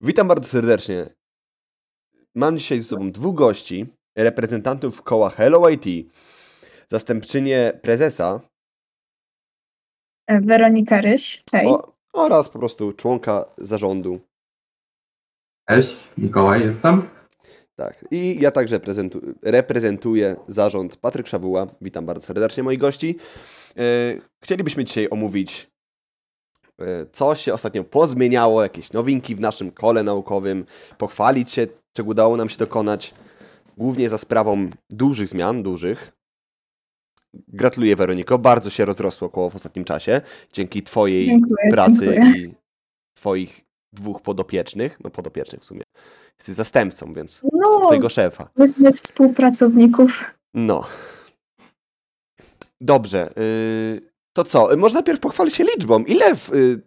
Witam bardzo serdecznie. Mam dzisiaj ze sobą dwóch gości, reprezentantów koła Hello IT, zastępczynię prezesa E, Weronika Ryś, hej. o, oraz po prostu członka zarządu. Cześć, Mikołaj jestem. Tak. I ja także prezentu- reprezentuję zarząd Patryk Szawuła. Witam bardzo serdecznie moich gości. E, Chcielibyśmy dzisiaj omówić, co się ostatnio pozmieniało, jakieś nowinki w naszym kole naukowym, pochwalić się, czego udało nam się dokonać, głównie za sprawą dużych zmian, dużych. Gratuluję Weroniko, bardzo się rozrosło koło w ostatnim czasie, dzięki Twojej Dziękuję, pracy dziękuję. i Twoich dwóch podopiecznych, no podopiecznych w sumie. Jesteś zastępcą, więc No, Twojego szefa. myśmy współpracowników. No. Dobrze. y, to co? Y, Może najpierw pochwalić się liczbą. Ile w, y,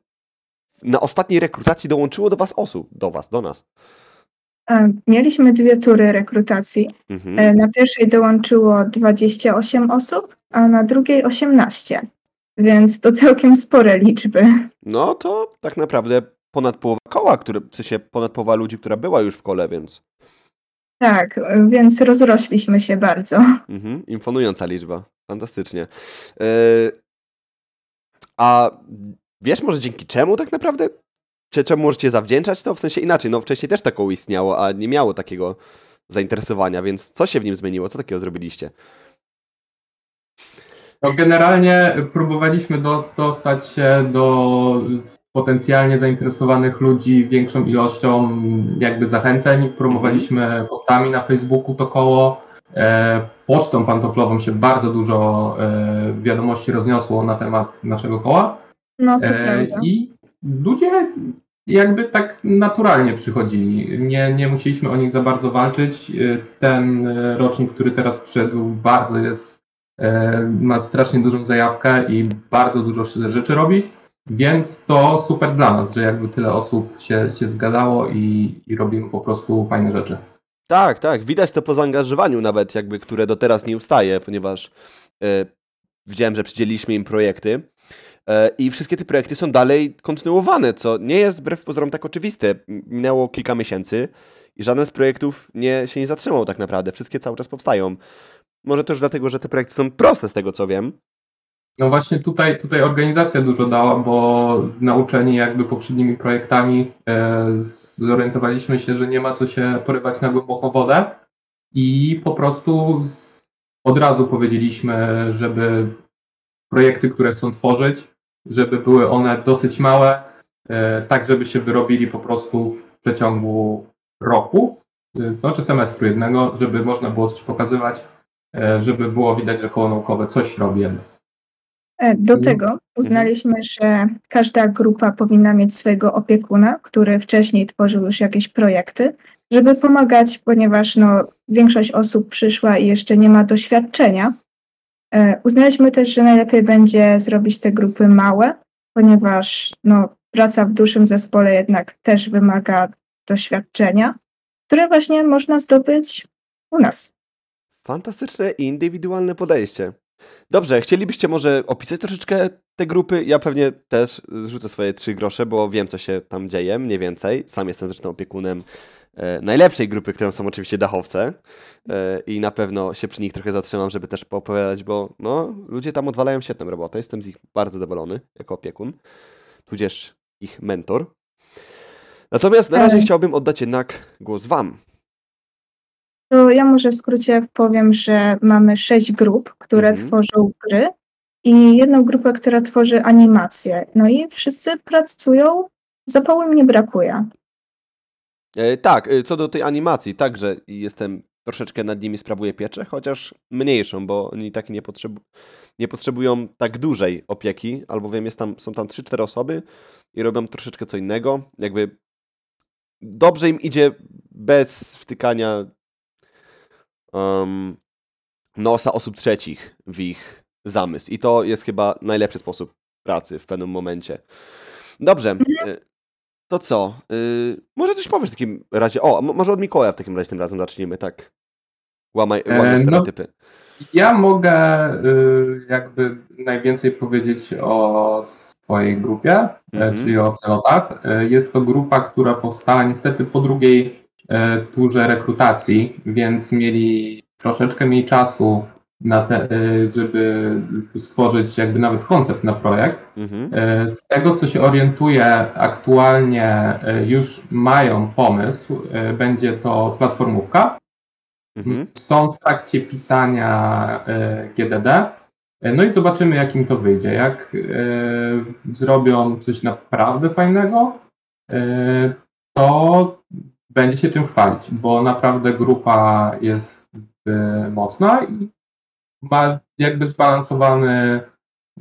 na ostatniej rekrutacji dołączyło do Was osób? Do Was, do nas. Mieliśmy dwie tury rekrutacji. Mhm. E, Na pierwszej dołączyło 28 osób, a na drugiej 18. Więc to całkiem spore liczby. No to tak naprawdę ponad połowa koła, które, w sensie ponad połowa ludzi, która była już w kole, więc Tak, e, więc rozrośliśmy się bardzo. mhm, imponująca liczba. Fantastycznie. Y, a wiesz może dzięki czemu tak naprawdę? Czy czemu możecie zawdzięczać to? W sensie inaczej, no wcześniej też taką istniało, a nie miało takiego zainteresowania, więc co się w nim zmieniło? Co takiego zrobiliście? No generalnie próbowaliśmy dos- dostać się do potencjalnie zainteresowanych ludzi większą ilością jakby zachęceń. Promowaliśmy postami na Facebooku to koło. E, pocztą pantoflową się bardzo dużo e, wiadomości rozniosło na temat naszego koła. No to E, prawda. I ludzie jakby tak naturalnie przychodzili. Nie, nie musieliśmy o nich za bardzo walczyć. Ten rocznik, który teraz przyszedł, bardzo jest, ma strasznie dużą zajawkę i bardzo dużo rzeczy robić. Więc to super dla nas, że jakby tyle osób się, się zgadało i, i robimy po prostu fajne rzeczy. Tak, tak, widać to po zaangażowaniu nawet, jakby, które do teraz nie ustaje, ponieważ e, widziałem, że przydzieliliśmy im projekty e, i wszystkie te projekty są dalej kontynuowane, co nie jest wbrew pozorom tak oczywiste. Minęło kilka miesięcy i żaden z projektów nie, się nie zatrzymał tak naprawdę, wszystkie cały czas powstają. Może też dlatego, że te projekty są proste z tego co wiem. No właśnie tutaj, tutaj organizacja dużo dała, bo nauczeni jakby poprzednimi projektami e, zorientowaliśmy się, że nie ma co się porywać na głęboką wodę i po prostu od razu powiedzieliśmy, żeby projekty, które chcą tworzyć, żeby były one dosyć małe, e, tak żeby się wyrobili po prostu w przeciągu roku, znaczy semestru jednego, żeby można było coś pokazywać, żeby było widać, że koło naukowe coś robi jednak. E, Do Mhm. tego uznaliśmy, że każda grupa powinna mieć swojego opiekuna, który wcześniej tworzył już jakieś projekty, żeby pomagać, ponieważ no, większość osób przyszła i jeszcze nie ma doświadczenia. E, Uznaliśmy też, że najlepiej będzie zrobić te grupy małe, ponieważ no, praca w dużym zespole jednak też wymaga doświadczenia, które właśnie można zdobyć u nas. Fantastyczne i indywidualne podejście. Dobrze, chcielibyście może opisać troszeczkę te grupy? Ja pewnie też zrzucę swoje trzy grosze, bo wiem, co się tam dzieje, mniej więcej. Sam jestem zresztą opiekunem e, najlepszej grupy, którą są oczywiście dachowce e, i na pewno się przy nich trochę zatrzymam, żeby też poopowiadać, bo no, ludzie tam odwalają świetną robotę. Jestem z nich bardzo zadowolony jako opiekun, tudzież ich mentor. Natomiast na razie chciałbym oddać jednak głos Wam. To ja może w skrócie powiem, że mamy sześć grup, które Mhm. tworzą gry i jedną grupę, która tworzy animacje. No i wszyscy pracują, zapału im nie brakuje. E, tak, e, co do tej animacji, także jestem troszeczkę nad nimi sprawuję pieczę, chociaż mniejszą, bo oni tak nie, potrzebu nie potrzebują tak dużej opieki, albowiem jest tam, są tam 3-4 osoby i robią troszeczkę co innego. Jakby dobrze im idzie bez wtykania em, nosa osób trzecich w ich zamysł. I to jest chyba najlepszy sposób pracy w pewnym momencie. Dobrze. e, To co? Y, może coś powiesz w takim razie. O, mo- może od Mikołaja w takim razie tym razem zaczniemy, tak. Łamaj, E, łamaj no. stereotypy. Ja mogę y, jakby najwięcej powiedzieć o swojej grupie, e, Mhm. czyli o celotach. E, Jest to grupa, która powstała niestety po drugiej turze rekrutacji, więc mieli troszeczkę mniej czasu na te, e, żeby stworzyć jakby nawet koncept na projekt. Mhm. E, Z tego, co się orientuję, aktualnie e, już mają pomysł. E, Będzie to platformówka. Mhm. Są w trakcie pisania e, GDD. E, No i zobaczymy, jak im to wyjdzie. Jak e, zrobią coś naprawdę fajnego, e, to będzie się czym chwalić, bo naprawdę grupa jest e, mocna i ma jakby zbalansowany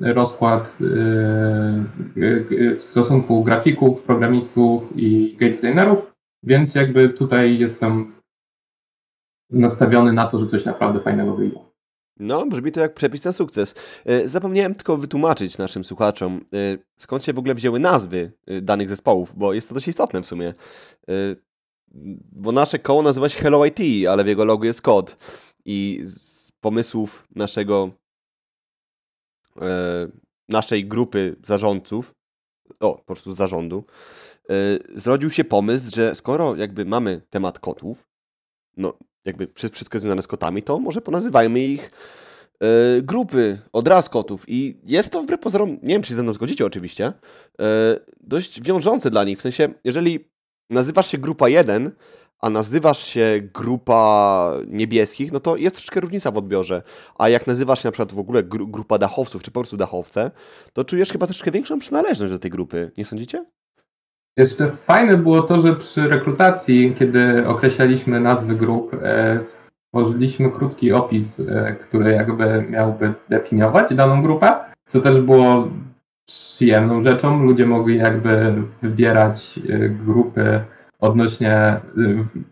rozkład e, e, w stosunku grafików, programistów i game designerów, więc jakby tutaj jestem nastawiony na to, że coś naprawdę fajnego wyjdzie. No, brzmi to jak przepis na sukces. Zapomniałem tylko wytłumaczyć naszym słuchaczom, skąd się w ogóle wzięły nazwy danych zespołów, bo jest to dość istotne w sumie. Bo nasze koło nazywa się Hello IT, ale w jego logo jest kod. I z pomysłów naszego e, naszej grupy zarządców, o, po prostu zarządu, e, zrodził się pomysł, że skoro jakby mamy temat kotów, no jakby wszy- wszystko jest związane z kotami, to może ponazywajmy ich e, grupy od raz kotów. I jest to wbrew pozorom, nie wiem czy się ze mną zgodzicie oczywiście, e, dość wiążące dla nich. W sensie, jeżeli nazywasz się grupa 1, a nazywasz się grupa niebieskich, no to jest troszeczkę różnica w odbiorze. A jak nazywasz się na przykład w ogóle gru grupa dachowców, czy po prostu dachowce, to czujesz chyba troszeczkę większą przynależność do tej grupy. Nie sądzicie? Jeszcze fajne było to, że przy rekrutacji, kiedy określaliśmy nazwy grup, e, stworzyliśmy krótki opis, e, który jakby miałby definiować daną grupę, co też było przyjemną rzeczą. Ludzie mogli jakby wybierać e, grupy odnośnie, e,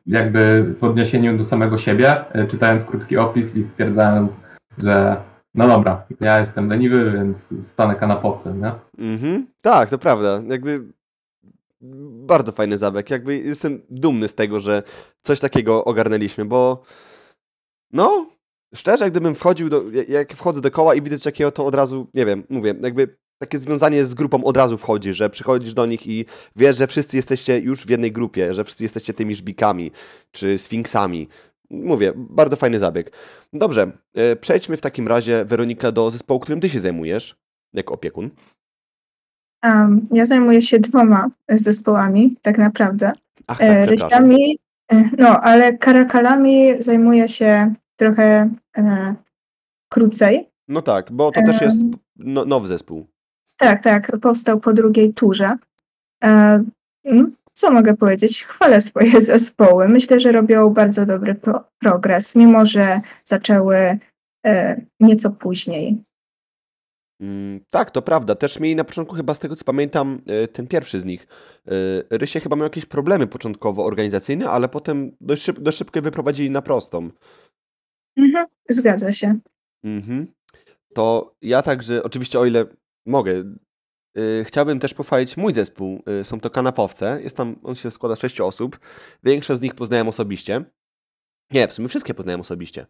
jakby w odniesieniu do samego siebie, e, czytając krótki opis i stwierdzając, że no dobra, ja jestem leniwy, więc stanę kanapowcem, nie? Mhm. Tak, to prawda. Jakby bardzo fajny zabieg. Jakby jestem dumny z tego, że coś takiego ogarnęliśmy, bo no, szczerze, gdybym wchodził do, jak wchodzę do koła i widzę coś takiego, to od razu, nie wiem, mówię, jakby takie związanie z grupą od razu wchodzi, że przychodzisz do nich i wiesz, że wszyscy jesteście już w jednej grupie, że wszyscy jesteście tymi żbikami, czy sfinksami. Mówię, bardzo fajny zabieg. Dobrze, e, przejdźmy w takim razie, Weronika, do zespołu, którym ty się zajmujesz, jako opiekun. Um, ja zajmuję się dwoma zespołami, tak naprawdę. Ach, E, tak, rysiami, e, no, ale karakalami zajmuję się trochę e, krócej. No tak, bo to też jest no, nowy zespół. Tak, tak, powstał po drugiej turze. E, co mogę powiedzieć? Chwalę swoje zespoły. Myślę, że robią bardzo dobry pro progres, mimo że zaczęły e, nieco później. Mm, tak, to prawda. Też mieli na początku chyba z tego co pamiętam e, ten pierwszy z nich. Rysie chyba miał jakieś problemy początkowo organizacyjne, ale potem dość, szyb, dość szybko wyprowadzili na prostą. Mhm, zgadza się. Mhm. To ja także, oczywiście o ile mogę, y, chciałbym też pochwalić mój zespół. Y, Są to kanapowce. Jest tam, on się składa z sześciu osób. Większość z nich poznałem osobiście. Nie, w sumie wszystkie poznałem osobiście.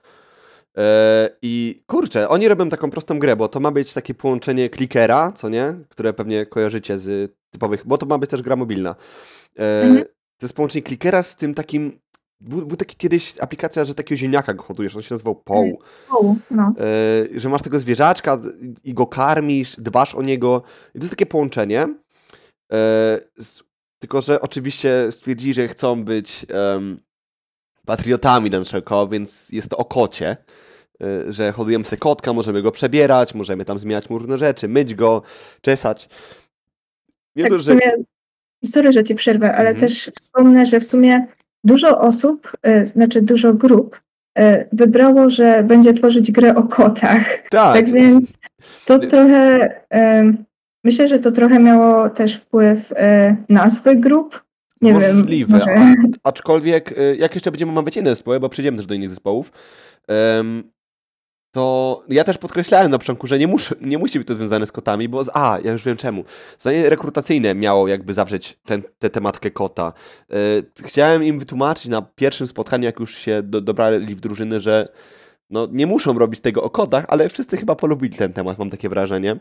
E, I kurczę, oni robią taką prostą grę, bo to ma być takie połączenie klikera, co nie? Które pewnie kojarzycie z typowych, bo to ma być też gra mobilna. E, Mhm. To jest połączenie klikera z tym takim. Był, był taki kiedyś aplikacja, że takiego ziemniaka go hodujesz, on się nazywał Poł. O, no. E, że masz tego zwierzaczka i go karmisz, dbasz o niego. I to jest takie połączenie. E, z, tylko, że oczywiście stwierdzili, że chcą być em, patriotami koła, więc jest to o kocie. E, że hodujemy sobie kotka, możemy go przebierać, możemy tam zmieniać mu różne rzeczy, myć go, czesać. Nie Tak, dość, w że- sumie, sorry, że ci przerwę, ale Mhm. też wspomnę, że w sumie dużo osób, e, znaczy dużo grup e, wybrało, że będzie tworzyć grę o kotach. tak, Tak więc to trochę, e, myślę, że to trochę miało też wpływ nazwy grup. Nie Możliwe, wiem, może... aczkolwiek jak jeszcze będziemy omawiać inne zespoły, bo przejdziemy też do innych zespołów, to ja też podkreślałem na początku, że nie, muszę, nie musi być to związane z kotami, bo z, a, ja już wiem czemu. Zdanie rekrutacyjne miało jakby zawrzeć ten, tę tematkę kota. Y, chciałem im wytłumaczyć na pierwszym spotkaniu, jak już się do, dobrali w drużyny, że no nie muszą robić tego o kodach, ale wszyscy chyba polubili ten temat, mam takie wrażenie.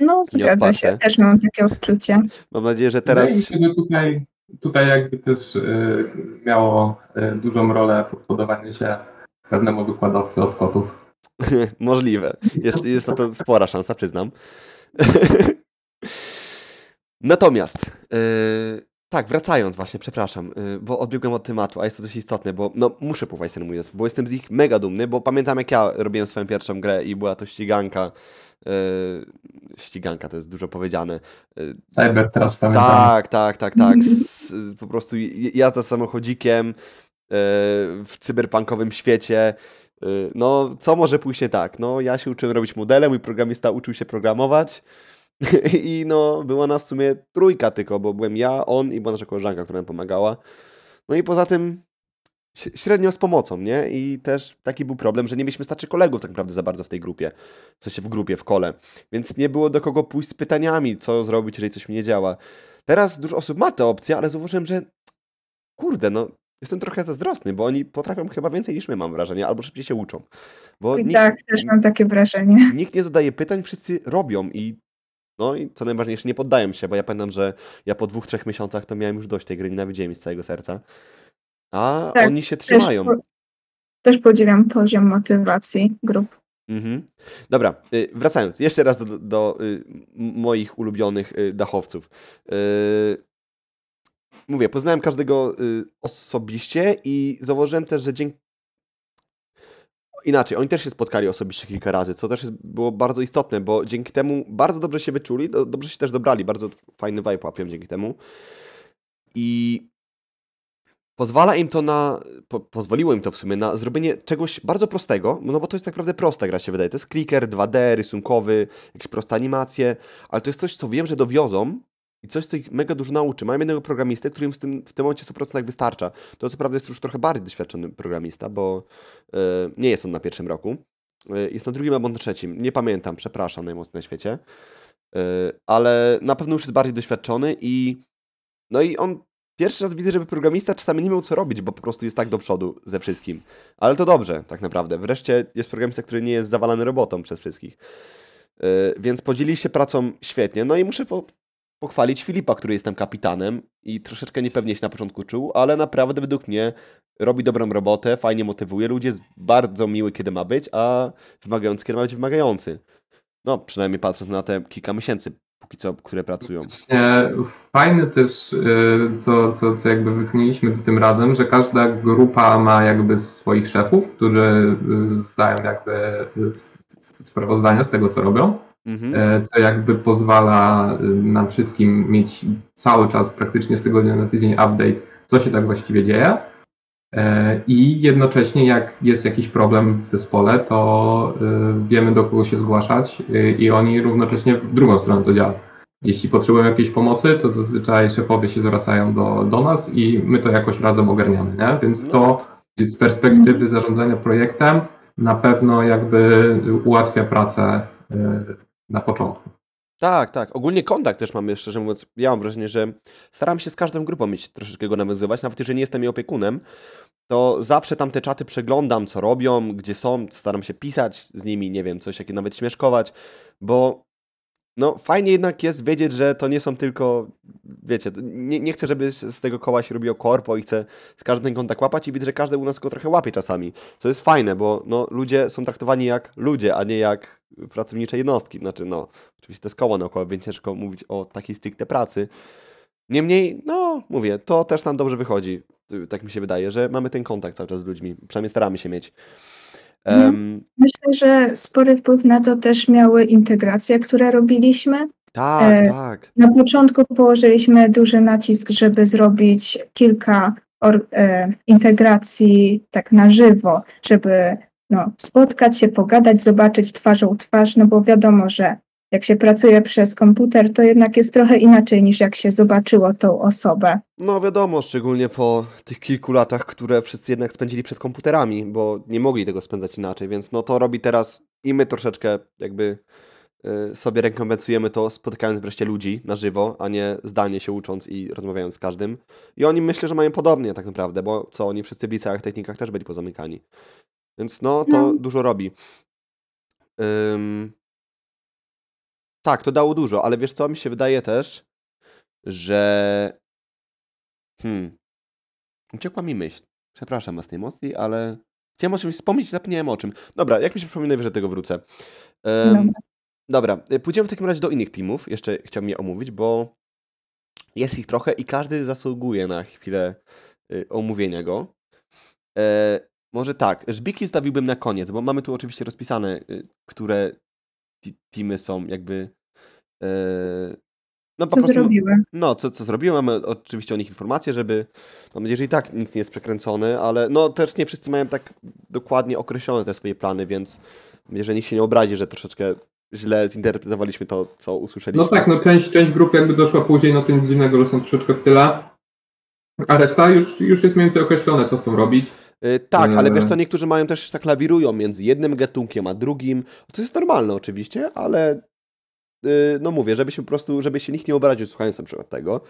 No, zgadza się. Też mam takie odczucie. Mam nadzieję, że teraz Wydaje mi się, że tutaj, tutaj jakby też y, miało y, dużą rolę podpodawanie się pewnemu wykładowcy od kotów. możliwe. Jest, jest na to spora szansa, przyznam. Natomiast, yy, tak, wracając właśnie, przepraszam, yy, bo odbiegłem od tematu, a jest to dość istotne, bo no, muszę pochwalić ten mój bo jestem z nich mega dumny, bo pamiętam jak ja robiłem swoją pierwszą grę i była to ściganka. Yy, ściganka to jest dużo powiedziane. Yy, Cybertrash pamiętam. tak, tak, tak, tak. S- Po prostu jazda samochodzikiem e, w cyberpunkowym świecie. E, No, co może pójść nie tak? No, ja się uczyłem robić modele, mój programista uczył się programować. I no, była nas w sumie trójka tylko, bo byłem ja, on i była nasza koleżanka, która nam pomagała. No i poza tym średnio z pomocą, nie? I też taki był problem, że nie mieliśmy starczy kolegów tak naprawdę za bardzo w tej grupie. W sensie w grupie, w kole. Więc nie było do kogo pójść z pytaniami, co zrobić, jeżeli coś mi nie działa. Teraz dużo osób ma tę opcję, ale zauważyłem, że kurde, no jestem trochę zazdrosny, bo oni potrafią chyba więcej niż my, mam wrażenie, albo szybciej się uczą. Bo I nikt, tak, też mam takie wrażenie. nikt nie zadaje pytań, wszyscy robią i no i co najważniejsze, nie poddają się, bo ja pamiętam, że ja po dwóch, trzech miesiącach to miałem już dość tej gry, nienawidziłem jej z całego serca. A Tak, oni się Też, trzymają. po, też podziwiam poziom motywacji grup. Mhm. Dobra, y, wracając jeszcze raz do, do, do y, moich ulubionych y, dachowców. Mówię, poznałem każdego y, osobiście i zauważyłem też, że dzięki. Inaczej, oni też się spotkali osobiście kilka razy, co też jest, było bardzo istotne, bo dzięki temu bardzo dobrze się wyczuli, do, dobrze się też dobrali, bardzo fajny vibe łapią dzięki temu. I pozwala im to na, po, pozwoliło im to w sumie na zrobienie czegoś bardzo prostego, no bo to jest tak naprawdę prosta gra się wydaje. To jest clicker 2D, rysunkowy, jakieś proste animacje, ale to jest coś, co wiem, że dowiozą i coś, co ich mega dużo nauczy. Mają jednego programistę, który im w tym, w tym momencie 100% wystarcza. To co prawda jest już trochę bardziej doświadczony programista, bo e, nie jest on na pierwszym roku. E, jest na drugim albo na trzecim. Nie pamiętam, przepraszam najmocniej na świecie. E, ale na pewno już jest bardziej doświadczony i no i on pierwszy raz widzę, żeby programista czasami nie miał co robić, bo po prostu jest tak do przodu ze wszystkim. Ale to dobrze, tak naprawdę. Wreszcie jest programista, który nie jest zawalany robotą przez wszystkich. Yy, więc podzielili się pracą świetnie. No i muszę po, pochwalić Filipa, który jest tam kapitanem i troszeczkę niepewnie się na początku czuł, ale naprawdę według mnie robi dobrą robotę, fajnie motywuje ludzi, jest bardzo miły, kiedy ma być, a wymagający, kiedy ma być wymagający. No, przynajmniej patrząc na te kilka miesięcy, póki co, które pracują. Fajne też, y, co, co, co jakby wykminiliśmy tym razem, że każda grupa ma jakby swoich szefów, którzy y, zdają jakby y, sprawozdania z tego, co robią, Mhm. e, co jakby pozwala y, nam wszystkim mieć cały czas, praktycznie z tygodnia na tydzień update, co się tak właściwie dzieje. E, I jednocześnie, jak jest jakiś problem w zespole, to y, wiemy, do kogo się zgłaszać y, i oni równocześnie w drugą stronę to działa. Jeśli potrzebują jakiejś pomocy, to zazwyczaj szefowie się zwracają do, do nas i my to jakoś razem ogarniamy, nie? Więc to z perspektywy zarządzania projektem na pewno jakby ułatwia pracę na początku. Tak, tak. Ogólnie kontakt też mamy, szczerze mówiąc. Ja mam wrażenie, że staram się z każdą grupą mieć troszeczkę go nawiązywać. Nawet jeżeli nie jestem jej opiekunem, to zawsze tam te czaty przeglądam, co robią, gdzie są. Staram się pisać z nimi, nie wiem, coś jakie nawet śmieszkować, bo no fajnie jednak jest wiedzieć, że to nie są tylko, wiecie, nie, nie chcę, żeby z tego koła się robiło korpo i chcę z każdym kontakt łapać i widzę, że każdy u nas go trochę łapie czasami, co jest fajne, bo no, ludzie są traktowani jak ludzie, a nie jak pracownicze jednostki. Znaczy, no, oczywiście to jest koło naukowe, więc ciężko mówić o takiej stricte pracy. Niemniej, no, mówię, to też nam dobrze wychodzi. Tak mi się wydaje, że mamy ten kontakt cały czas z ludźmi. Przynajmniej staramy się mieć. Em, Myślę, że spory wpływ na to też miały integracje, które robiliśmy. tak, E, tak. Na początku położyliśmy duży nacisk, żeby zrobić kilka or, e, integracji tak na żywo, żeby no, spotkać się, pogadać, zobaczyć twarzą twarz, no bo wiadomo, że jak się pracuje przez komputer, to jednak jest trochę inaczej niż jak się zobaczyło tą osobę. No wiadomo, szczególnie po tych kilku latach, które wszyscy jednak spędzili przed komputerami, bo nie mogli tego spędzać inaczej, więc no to robi teraz i my troszeczkę jakby y, sobie rekompensujemy to spotykając wreszcie ludzi na żywo, a nie zdalnie się ucząc i rozmawiając z każdym. I oni myślę, że mają podobnie tak naprawdę, bo co oni wszyscy w liceach, technikach też byli pozamykani. Więc no, to No. dużo robi. Ym. Tak, to dało dużo, ale wiesz co, mi się wydaje też, że hmm, uciekła mi myśl. Przepraszam was najmocniej, ale chciałem o czymś wspomnieć zapomniałem o czym. Dobra, jak mi się przypomni, najwyżej do tego wrócę. Ym, Dobra. y, pójdziemy w takim razie do innych teamów. Jeszcze chciałbym je omówić, bo jest ich trochę i każdy zasługuje na chwilę y, omówienia go. E, może tak, Żbiki stawiłbym na koniec, bo mamy tu oczywiście rozpisane, y, które teamy są jakby. e, no Co prostu, zrobiły? no, co, co zrobiłem, mamy oczywiście o nich informacje, żeby. Mam nadzieję, że i tak nic nie jest przekręcone, ale no też nie wszyscy mają tak dokładnie określone te swoje plany, więc jeżeli nikt się nie obrazi, że troszeczkę źle zinterpretowaliśmy to, co usłyszeliśmy. No tak, no część, część grup jakby doszła później, no to nic dziwnego, że są troszeczkę w tyle. A reszta już, już jest mniej więcej określone, co chcą robić. Y, Tak, ale wiesz co, niektórzy mają też tak lawirują między jednym gatunkiem a drugim. To jest normalne oczywiście, ale y, no mówię, żeby się po prostu, żeby się nikt nie obraził słuchając na przykład tego,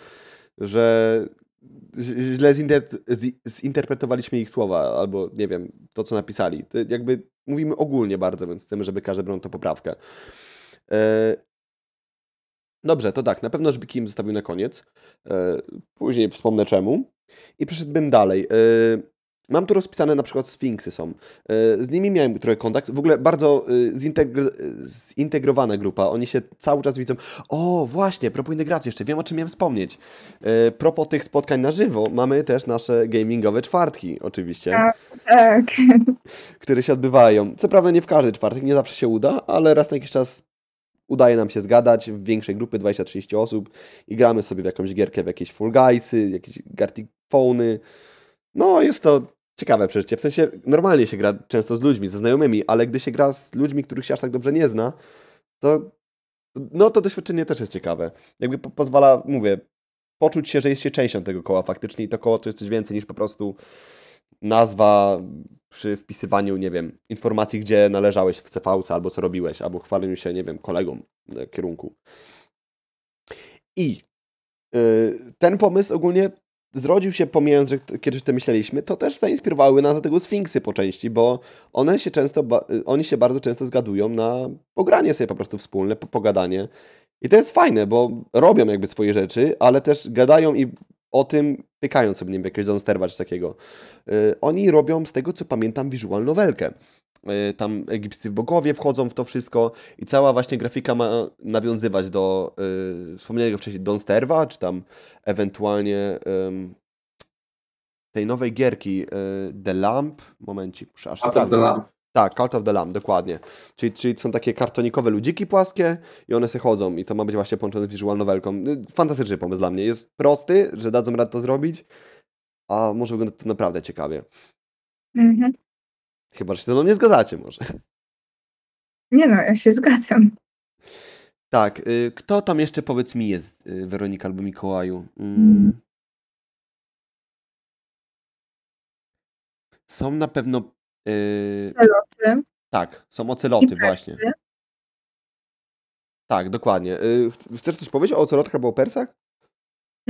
że źle zinter- zi- zinterpretowaliśmy ich słowa, albo nie wiem, to co napisali. To jakby mówimy ogólnie bardzo, więc chcemy, żeby każdy brał to poprawkę. E, Dobrze, to tak, na pewno Żbiki im zostawił na koniec. E, Później wspomnę czemu. I przeszedłbym dalej. Mam tu rozpisane na przykład Sfinksy są. E, Z nimi miałem trochę kontakt. W ogóle bardzo e, zintegr- zintegrowana grupa. Oni się cały czas widzą. O, właśnie, propos integracji jeszcze. Wiem, o czym miałem wspomnieć. E, Propos tych spotkań na żywo, mamy też nasze gamingowe czwartki, oczywiście Tak. Tak. które się odbywają. Co prawda nie w każdy czwartek, nie zawsze się uda, ale raz na jakiś czas udaje nam się zgadać w większej grupy, 20-30 osób i gramy sobie w jakąś gierkę, w jakieś Full Guysy, jakieś Gartic Phony. No, jest to ciekawe przeżycie. W sensie normalnie się gra często z ludźmi, ze znajomymi, ale gdy się gra z ludźmi, których się aż tak dobrze nie zna, to no to doświadczenie też jest ciekawe. Jakby po pozwala, mówię, poczuć się, że jest się częścią tego koła faktycznie i to koło to jest coś więcej niż po prostu nazwa przy wpisywaniu, nie wiem, informacji, gdzie należałeś w CV albo co robiłeś, albo chwaleniu się, nie wiem, kolegom na kierunku. I y, ten pomysł ogólnie zrodził się, pomijając, że kiedyś to myśleliśmy, to też zainspirowały nas do tego Sfinksy po części, bo one się często, y, oni się bardzo często zgadują na pogranie sobie po prostu wspólne, po- pogadanie. I to jest fajne, bo robią jakby swoje rzeczy, ale też gadają i o tym pykają sobie, nie wiem, jakiegoś Donsterwa czy takiego. Y, Oni robią, z tego co pamiętam, visual novelkę. Y, Tam egipscy bogowie wchodzą w to wszystko i cała właśnie grafika ma nawiązywać do y, wspomnianego wcześniej Donsterwa, czy tam ewentualnie tej nowej gierki y, The Lamp. Momencik, muszę aż A to sprawdzić. dla Tak, Cult of the Lamb, dokładnie. Czyli, czyli są takie kartonikowe ludziki płaskie i one se chodzą i to ma być właśnie połączone z visual novelką. Fantastyczny pomysł dla mnie. Jest prosty, że dadzą radę to zrobić, a może wygląda to naprawdę ciekawie. Mhm. Chyba, że się ze mną nie zgadzacie może. Nie no, ja się zgadzam. Tak, y, kto tam jeszcze powiedz mi jest, y, Weronika albo Mikołaju? Mm. Mm. Są na pewno... y, Celoty tak, są oceloty właśnie. Tak, dokładnie. Y, ch- chcesz coś powiedzieć o ocelotach albo o persach?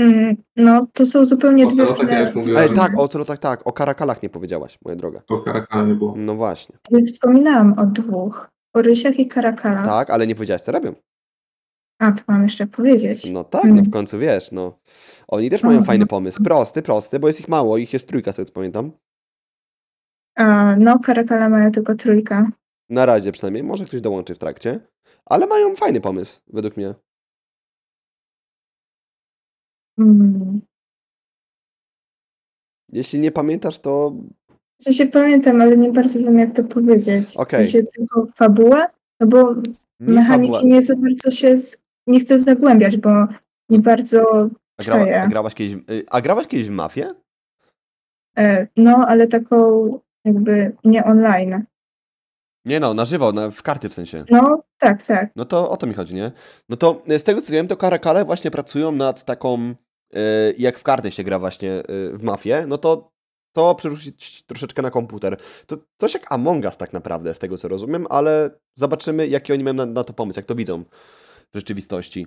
Mm, No, to są zupełnie O dwie ja różne już mówiłem. Ej, Byłem. tak, o tak, o karakalach nie powiedziałaś, moja droga. po karakanie było. No właśnie. Ja Wspominałam o dwóch. O rysiach i karakalach. Tak, ale nie powiedziałaś co robią. A, to mam jeszcze powiedzieć. No tak, no Mm. w końcu wiesz, no. Oni też mają No, fajny no. pomysł. Prosty, prosty, bo jest ich mało, ich jest trójka, z tego co pamiętam. A, no, karakale mają tylko trójkę. Na razie przynajmniej, może ktoś dołączy w trakcie. Ale mają fajny pomysł, według mnie. Mm. Jeśli nie pamiętasz, to W sensie pamiętam, ale nie bardzo wiem, jak to powiedzieć. Okej. W sensie tylko fabułę, no bo nie mechaniki fabuła- nie za bardzo się, z... nie chcę zagłębiać, bo nie bardzo A, grała, czaję. a, grałaś kiedyś, y, a grałaś kiedyś w mafię? E, No, ale taką jakby nie online. Nie no, na żywo, na, w karty w sensie. No, tak, tak. No to o to mi chodzi, nie? No to y, z tego co wiem, to Karakale właśnie pracują nad taką, y, jak w karty się gra właśnie y, w mafię, no to to przerzucić troszeczkę na komputer. To coś jak Among Us tak naprawdę, z tego co rozumiem, ale zobaczymy, jaki oni mają na, na to pomysł, jak to widzą w rzeczywistości.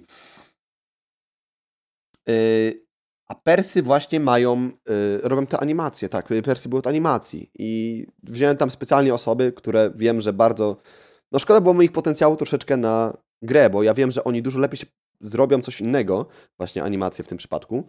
Y, A Persy właśnie mają, y, robią te animacje, tak, y, Persy były od animacji i wziąłem tam specjalnie osoby, które wiem, że bardzo, no szkoda było mi ich potencjału troszeczkę na grę, bo ja wiem, że oni dużo lepiej się zrobią coś innego, właśnie animacje w tym przypadku,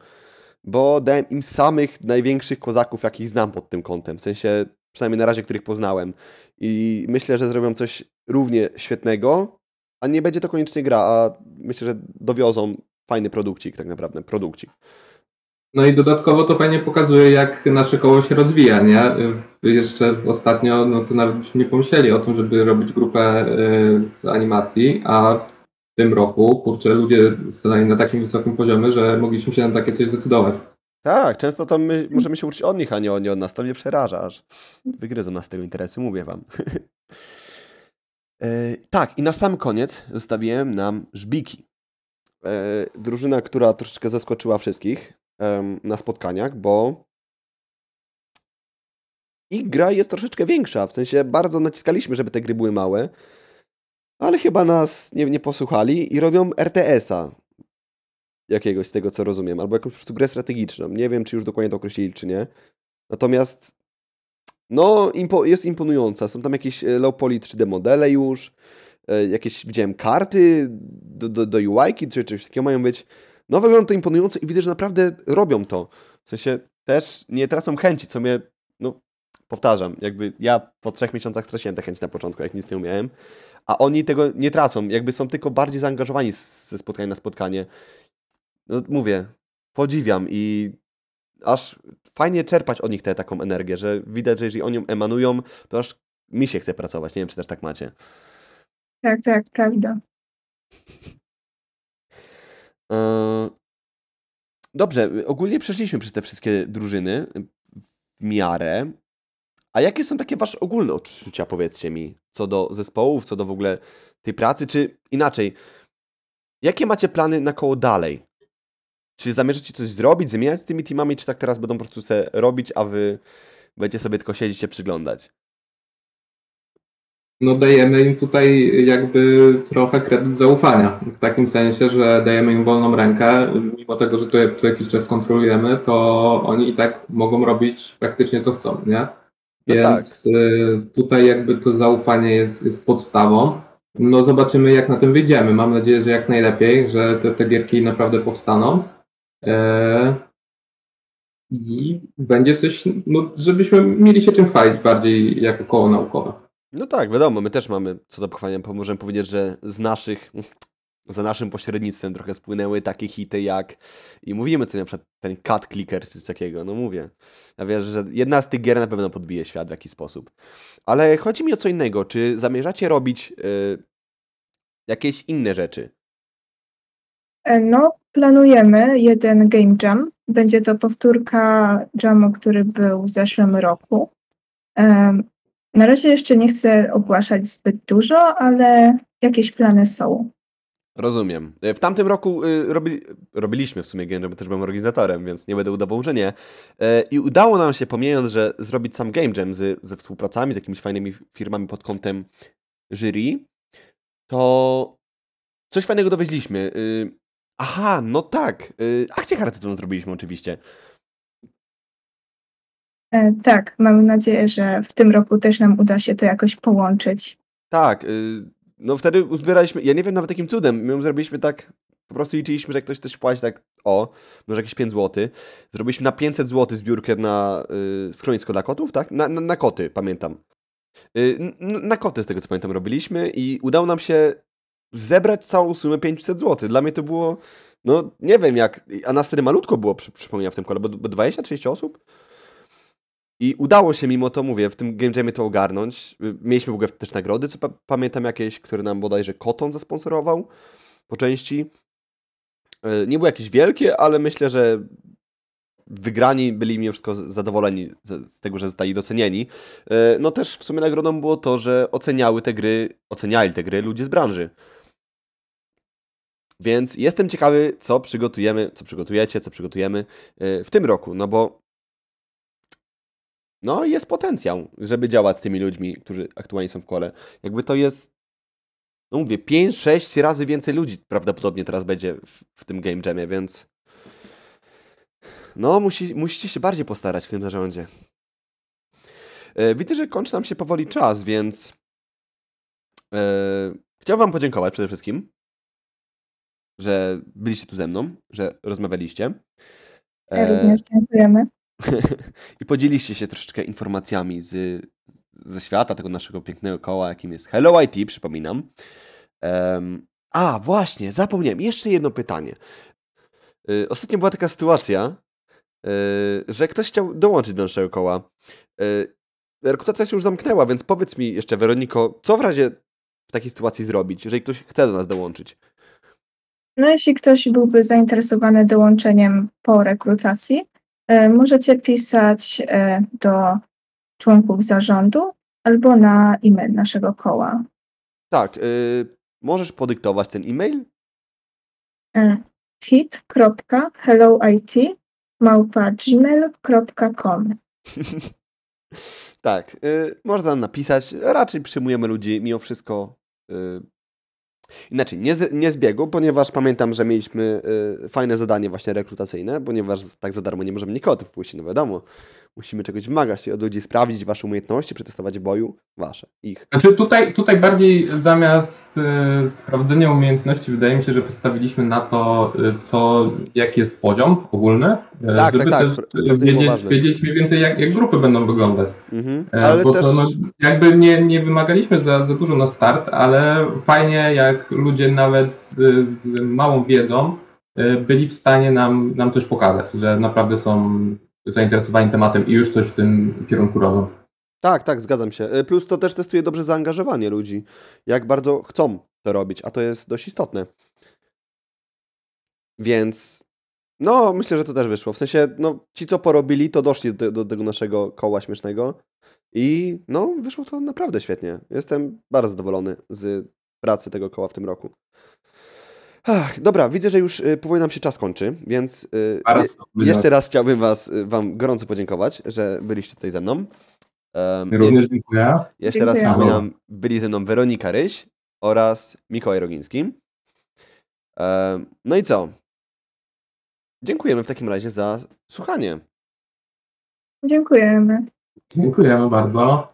bo dałem im samych największych kozaków, jakich znam pod tym kątem, w sensie przynajmniej na razie, których poznałem i myślę, że zrobią coś równie świetnego, a nie będzie to koniecznie gra, a myślę, że dowiozą fajny produkcik tak naprawdę, produkcik. No i dodatkowo to fajnie pokazuje, jak nasze koło się rozwija, nie? Jeszcze ostatnio, no to nawet byśmy nie pomyśleli o tym, żeby robić grupę y, z animacji, a w tym roku, kurczę, ludzie stanęli na takim wysokim poziomie, że mogliśmy się na takie coś zdecydować. Tak, często to my możemy się uczyć od nich, a nie od nas. To mnie przeraża, aż wygryzą nas z tego interesu, mówię wam. E, tak, i na sam koniec zostawiłem nam żbiki. E, drużyna, która troszeczkę zaskoczyła wszystkich na spotkaniach, bo ich gra jest troszeczkę większa. W sensie bardzo naciskaliśmy, żeby te gry były małe, ale chyba nas nie, nie posłuchali i robią RTS-a jakiegoś z tego, co rozumiem, albo jakąś po prostu grę strategiczną. Nie wiem, czy już dokładnie to określili, czy nie. Natomiast no, impo, jest imponująca. Są tam jakieś e, low poly 3D modele już, e, jakieś widziałem karty do, do, do UI-ki, czy coś takiego mają być. No, wygląda to imponująco i widzę, że naprawdę robią to. W sensie też nie tracą chęci, co mnie, no, powtarzam, jakby ja po trzech miesiącach straciłem tę chęć na początku, jak nic nie umiałem, a oni tego nie tracą, jakby są tylko bardziej zaangażowani ze spotkania na spotkanie. No, mówię, podziwiam i aż fajnie czerpać od nich tę taką energię, że widać, że jeżeli oni ją emanują, to aż mi się chce pracować. Nie wiem, czy też tak macie. Tak, tak, prawda. Eee, Dobrze, ogólnie przeszliśmy przez te wszystkie drużyny w miarę. A jakie są takie wasze ogólne odczucia, powiedzcie mi, co do zespołów, co do w ogóle tej pracy, czy inaczej, jakie macie plany na koło dalej? Czy zamierzacie coś zrobić, zmieniać z tymi teamami, czy tak teraz będą po prostu robić, a wy będziecie sobie tylko siedzieć się przyglądać? No dajemy im tutaj jakby trochę kredyt zaufania. W takim sensie, że dajemy im wolną rękę, mimo tego, że tu, tu jakiś czas kontrolujemy, to oni i tak mogą robić praktycznie co chcą, nie? No Więc y, tutaj jakby to zaufanie jest, jest podstawą. No zobaczymy jak na tym wyjdziemy. Mam nadzieję, że jak najlepiej, że te, te gierki naprawdę powstaną. E, I będzie coś, no, żebyśmy mieli się czym chwalić bardziej jako koło naukowe. No tak, wiadomo, my też mamy co do pochwalenia, bo możemy powiedzieć, że z naszych, za naszym pośrednictwem trochę spłynęły takie hity jak, i mówimy tutaj na przykład ten cut clicker czy coś takiego, no mówię. Ja wierzę, że jedna z tych gier na pewno podbije świat w jakiś sposób. Ale chodzi mi o co innego, czy zamierzacie robić y, jakieś inne rzeczy? E, No, planujemy jeden game jam. Będzie to powtórka jamu, który był w zeszłym roku. Em, Na razie jeszcze nie chcę ogłaszać zbyt dużo, ale jakieś plany są. Rozumiem. Y, W tamtym roku y, robi, robiliśmy w sumie game, bo też byłem organizatorem, więc nie będę udawał, że nie. E, I udało nam się, pomijając, że zrobić sam game jam z, ze współpracami, z jakimiś fajnymi firmami pod kątem jury, to coś fajnego dowieźliśmy. Y, Aha, no tak. y, Akcję charytatywną zrobiliśmy oczywiście. E, Tak, mamy nadzieję, że w tym roku też nam uda się to jakoś połączyć. Tak, no wtedy uzbieraliśmy, ja nie wiem nawet jakim cudem, my zrobiliśmy tak, po prostu liczyliśmy, że ktoś coś płaci tak, o, może jakieś 5 zł. Zrobiliśmy na 500 zł zbiórkę na y, schronisko dla kotów, tak? Na, na, na koty, pamiętam. Y, n- na koty z tego co pamiętam robiliśmy i udało nam się zebrać całą sumę 500 zł. Dla mnie to było, no nie wiem jak, a nas wtedy malutko było, przy, w tym kole, bo, bo 20-30 osób. I udało się mimo to, mówię, w tym Game Jamie to ogarnąć. Mieliśmy w ogóle też nagrody, co pa pamiętam jakieś, które nam bodajże Koton zasponsorował po części. Y, Nie były jakieś wielkie, ale myślę, że wygrani byli mimo wszystko zadowoleni z tego, że zostali docenieni. Y, No też w sumie nagrodą było to, że oceniały te gry, oceniali te gry ludzie z branży. Więc jestem ciekawy, co przygotujemy, co przygotujecie, co przygotujemy y, w tym roku, no bo no, jest potencjał, żeby działać z tymi ludźmi, którzy aktualnie są w kole. Jakby to jest, no mówię, 5-6 razy więcej ludzi prawdopodobnie teraz będzie w, w tym Game Jamie, więc No, musi, musicie się bardziej postarać w tym zarządzie. E, Widzę, że kończy nam się powoli czas, więc e, chciałbym Wam podziękować przede wszystkim, że byliście tu ze mną, że rozmawialiście. Ja również dziękujemy. I podzieliście się troszeczkę informacjami z, ze świata tego naszego pięknego koła, jakim jest Hello IT, przypominam. Em, a, właśnie, zapomniałem. Jeszcze jedno pytanie. Y, Ostatnio była taka sytuacja, y, że ktoś chciał dołączyć do naszego koła. Y, Rekrutacja się już zamknęła, więc powiedz mi jeszcze, Weroniko, co w razie w takiej sytuacji zrobić, jeżeli ktoś chce do nas dołączyć? No jeśli ktoś byłby zainteresowany dołączeniem po rekrutacji, możecie pisać e, do członków zarządu albo na e-mail naszego koła. Tak, y, możesz podyktować ten e-mail? E, fit.helloit małpa gmail.com Tak, y, można nam napisać. Raczej przyjmujemy ludzi mimo wszystko. Y, inaczej, nie z, nie z biegu, ponieważ pamiętam, że mieliśmy y, fajne zadanie właśnie rekrutacyjne, ponieważ tak za darmo nie możemy nikogo wpuścić, no wiadomo. Musimy czegoś wymagać od ludzi, sprawdzić wasze umiejętności, przetestować w boju wasze, ich. Znaczy tutaj, tutaj bardziej zamiast e, sprawdzenia umiejętności wydaje mi się, że postawiliśmy na to, e, co, jaki jest poziom ogólny, e, Tak, żeby tak, tak, też było wiedzieć, wiedzieć mniej więcej jak, jak grupy będą wyglądać. Mhm. Ale bo też. to, no, jakby nie, nie wymagaliśmy za, za dużo na start, ale fajnie jak ludzie nawet z, z małą wiedzą byli w stanie nam, nam coś pokazać, że naprawdę są zainteresowani tematem i już coś w tym kierunku robią. Tak, tak, zgadzam się. Y, Plus to też testuje dobrze zaangażowanie ludzi, jak bardzo chcą to robić, a to jest dość istotne. Więc, no, myślę, że to też wyszło. W sensie, no, ci, co porobili, to doszli do, do tego naszego koła śmiesznego i, no, wyszło to naprawdę świetnie. Jestem bardzo zadowolony z pracy tego koła w tym roku. Ach, dobra, widzę, że już y, powoli nam się czas kończy, więc y, Zaraz je, jeszcze raz chciałbym was, y, wam gorąco podziękować, że byliście tutaj ze mną. Również dziękuję. jeszcze raz Dziękujemy. przypominam, byli ze mną Weronika Ryś oraz Mikołaj Rogiński. No i co? Dziękujemy w takim razie za słuchanie. Dziękujemy. Dziękujemy bardzo.